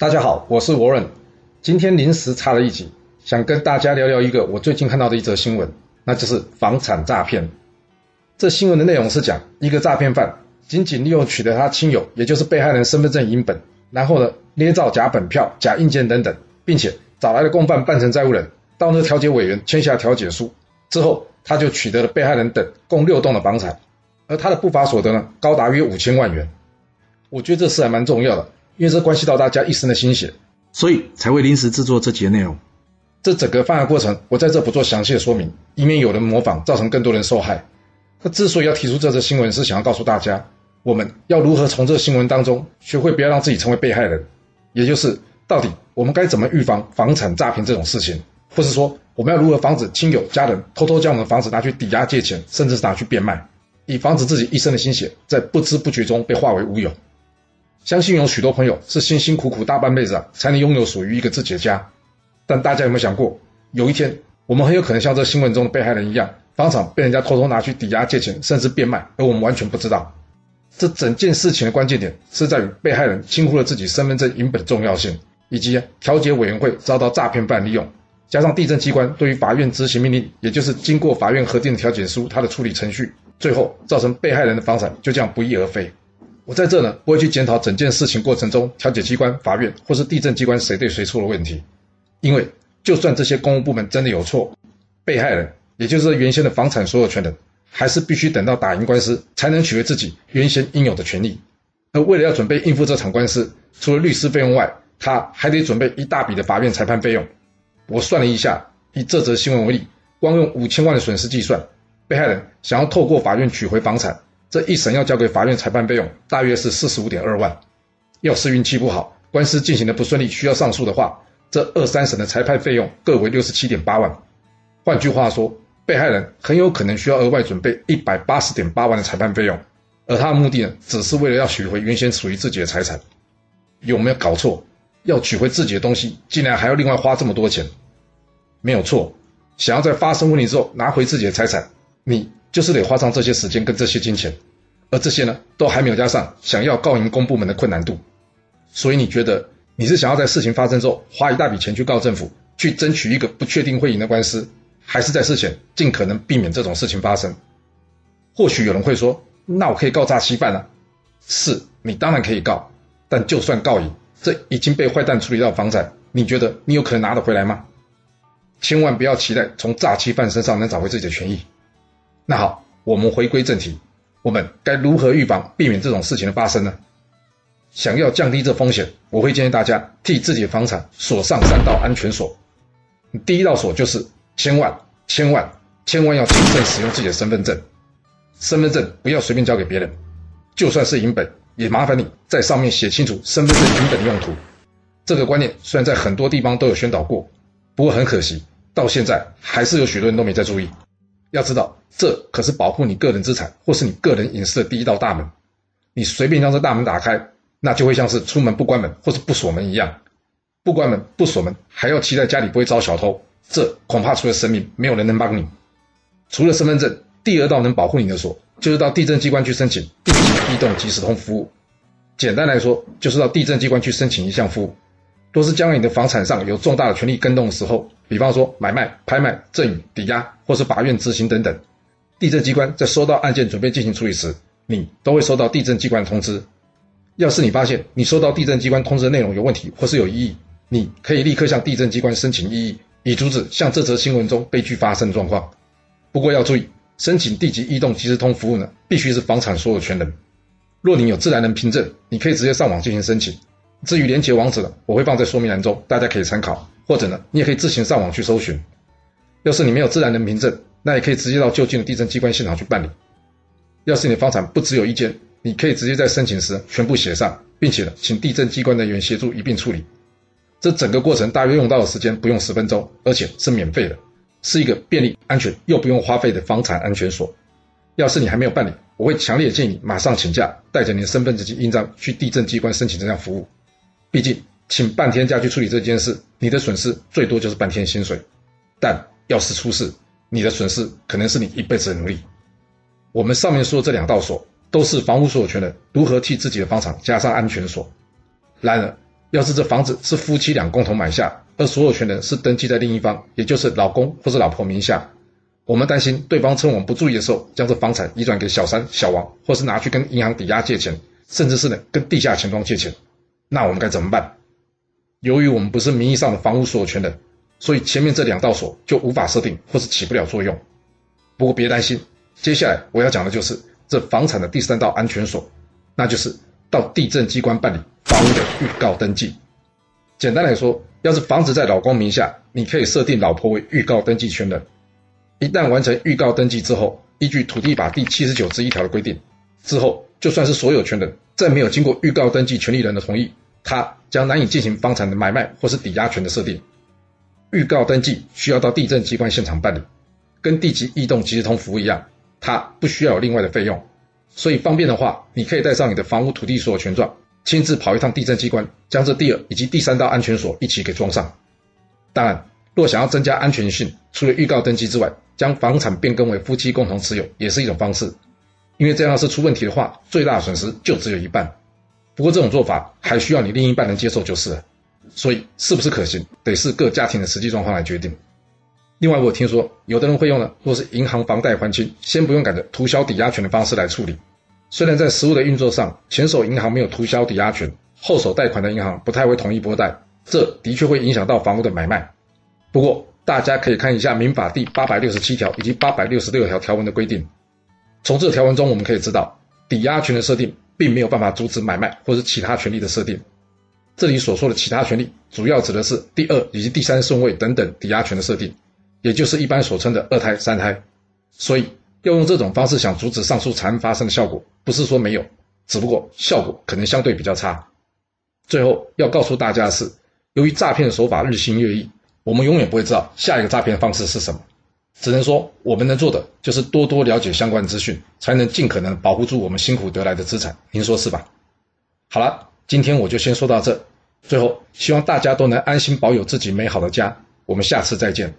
大家好，我是 Warren，今天临时插了一集，想跟大家聊聊一个我最近看到的一则新闻，那就是房产诈骗。这新闻的内容是讲一个诈骗犯仅仅利用取得他亲友，也就是被害人身份证影本，然后呢捏造假本票、假印件等等，并且找来了共犯扮成债务人，到那调解委员签下调解书之后，他就取得了被害人等共六栋的房产，而他的不法所得呢高达约五千万元。我觉得这事还蛮重要的。因为这关系到大家一生的心血，所以才会临时制作这节内容。这整个犯案过程，我在这不做详细的说明，以免有人模仿，造成更多人受害。那之所以要提出这则新闻，是想要告诉大家，我们要如何从这新闻当中学会不要让自己成为被害人，也就是到底我们该怎么预防房产诈骗这种事情，或是说我们要如何防止亲友家人偷偷将我们的房子拿去抵押借钱，甚至是拿去变卖，以防止自己一生的心血在不知不觉中被化为乌有。相信有许多朋友是辛辛苦苦大半辈子啊，才能拥有属于一个自己的家。但大家有没有想过，有一天我们很有可能像这新闻中的被害人一样，房产被人家偷偷拿去抵押借钱，甚至变卖，而我们完全不知道。这整件事情的关键点是在于被害人轻忽了自己身份证影本的重要性，以及调解委员会遭到诈骗犯利用，加上地震机关对于法院执行命令，也就是经过法院核定的调解书，它的处理程序，最后造成被害人的房产就这样不翼而飞。我在这呢，不会去检讨整件事情过程中调解机关、法院或是地震机关谁对谁错的问题，因为就算这些公务部门真的有错，被害人也就是原先的房产所有权人，还是必须等到打赢官司才能取回自己原先应有的权利。而为了要准备应付这场官司，除了律师费用外，他还得准备一大笔的法院裁判费用。我算了一下，以这则新闻为例，光用五千万的损失计算，被害人想要透过法院取回房产。这一审要交给法院裁判费用大约是四十五点二万，要是运气不好，官司进行的不顺利，需要上诉的话，这二三审的裁判费用各为六十七点八万。换句话说，被害人很有可能需要额外准备一百八十点八万的裁判费用，而他的目的呢，只是为了要取回原先属于自己的财产。有没有搞错？要取回自己的东西，竟然还要另外花这么多钱？没有错，想要在发生问题之后拿回自己的财产，你。就是得花上这些时间跟这些金钱，而这些呢，都还没有加上想要告赢公部门的困难度。所以你觉得你是想要在事情发生之后花一大笔钱去告政府，去争取一个不确定会赢的官司，还是在事前尽可能避免这种事情发生？或许有人会说，那我可以告诈欺犯啊。是你当然可以告，但就算告赢，这已经被坏蛋处理到房产，你觉得你有可能拿得回来吗？千万不要期待从诈欺犯身上能找回自己的权益。那好，我们回归正题，我们该如何预防、避免这种事情的发生呢？想要降低这风险，我会建议大家替自己的房产锁上三道安全锁。第一道锁就是千万、千万、千万要谨慎使用自己的身份证，身份证不要随便交给别人，就算是银本，也麻烦你在上面写清楚身份证银本的用途。这个观念虽然在很多地方都有宣导过，不过很可惜，到现在还是有许多人都没在注意。要知道，这可是保护你个人资产或是你个人隐私的第一道大门。你随便将这大门打开，那就会像是出门不关门或是不锁门一样。不关门不锁门，还要期待家里不会遭小偷，这恐怕除了神明，没有人能帮你。除了身份证，第二道能保护你的锁，就是到地震机关去申请地震异动即时通服务。简单来说，就是到地震机关去申请一项服务。都是将你的房产上有重大的权利跟动的时候，比方说买卖、拍卖、赠与、抵押，或是法院执行等等，地震机关在收到案件准备进行处理时，你都会收到地震机关的通知。要是你发现你收到地震机关通知的内容有问题或是有异议，你可以立刻向地震机关申请异议，以阻止像这则新闻中悲剧发生的状况。不过要注意，申请地级异动即时通服务呢，必须是房产所有权人。若你有自然人凭证，你可以直接上网进行申请。至于连接网址呢，我会放在说明栏中，大家可以参考。或者呢，你也可以自行上网去搜寻。要是你没有自然人凭证，那也可以直接到就近的地震机关现场去办理。要是你的房产不只有一间，你可以直接在申请时全部写上，并且呢，请地震机关人员协助一并处理。这整个过程大约用到的时间不用十分钟，而且是免费的，是一个便利、安全又不用花费的房产安全锁。要是你还没有办理，我会强烈建议你马上请假，带着你的身份证及印章去地震机关申请这项服务。毕竟，请半天假去处理这件事，你的损失最多就是半天薪水。但要是出事，你的损失可能是你一辈子的努力。我们上面说的这两道锁，都是房屋所有权人如何替自己的房产加上安全锁。然而，要是这房子是夫妻俩共同买下，而所有权人是登记在另一方，也就是老公或者老婆名下，我们担心对方趁我们不注意的时候，将这房产移转给小三、小王，或是拿去跟银行抵押借钱，甚至是呢跟地下钱庄借钱，那我们该怎么办？由于我们不是名义上的房屋所有权人，所以前面这两道锁就无法设定或是起不了作用。不过别担心，接下来我要讲的就是这房产的第三道安全锁，那就是到地震机关办理房屋的预告登记。简单来说，要是房子在老公名下，你可以设定老婆为预告登记权人。一旦完成预告登记之后，依据土地法第七十九之一条的规定，之后就算是所有权人，在没有经过预告登记权利人的同意，他将难以进行房产的买卖或是抵押权的设定。预告登记需要到地震机关现场办理。跟地级异动即时通服务一样，它不需要有另外的费用，所以方便的话，你可以带上你的房屋土地所有权状，亲自跑一趟地震机关，将这第二以及第三道安全锁一起给装上。当然，若想要增加安全性，除了预告登记之外，将房产变更为夫妻共同持有也是一种方式，因为这样是出问题的话，最大损失就只有一半。不过这种做法还需要你另一半能接受就是了，所以是不是可行，得视各家庭的实际状况来决定。另外，我听说有的人会用呢，若是银行房贷还清，先不用赶着涂销抵押权的方式来处理。虽然在实物的运作上，前手银行没有涂销抵押权，后手贷款的银行不太会同意拨贷，这的确会影响到房屋的买卖。不过，大家可以看一下民法第八百六十七条以及八百六十六条条文的规定。从这条文中，我们可以知道，抵押权的设定并没有办法阻止买卖或是其他权利的设定。这里所说的其他权利，主要指的是第二以及第三顺位等等抵押权的设定。也就是一般所称的二胎、三胎，所以要用这种方式想阻止上述惨案发生的效果，不是说没有，只不过效果可能相对比较差。最后要告诉大家的是，由于诈骗的手法日新月异，我们永远不会知道下一个诈骗方式是什么，只能说我们能做的就是多多了解相关资讯，才能尽可能保护住我们辛苦得来的资产。您说是吧？好了，今天我就先说到这。最后，希望大家都能安心保有自己美好的家。我们下次再见。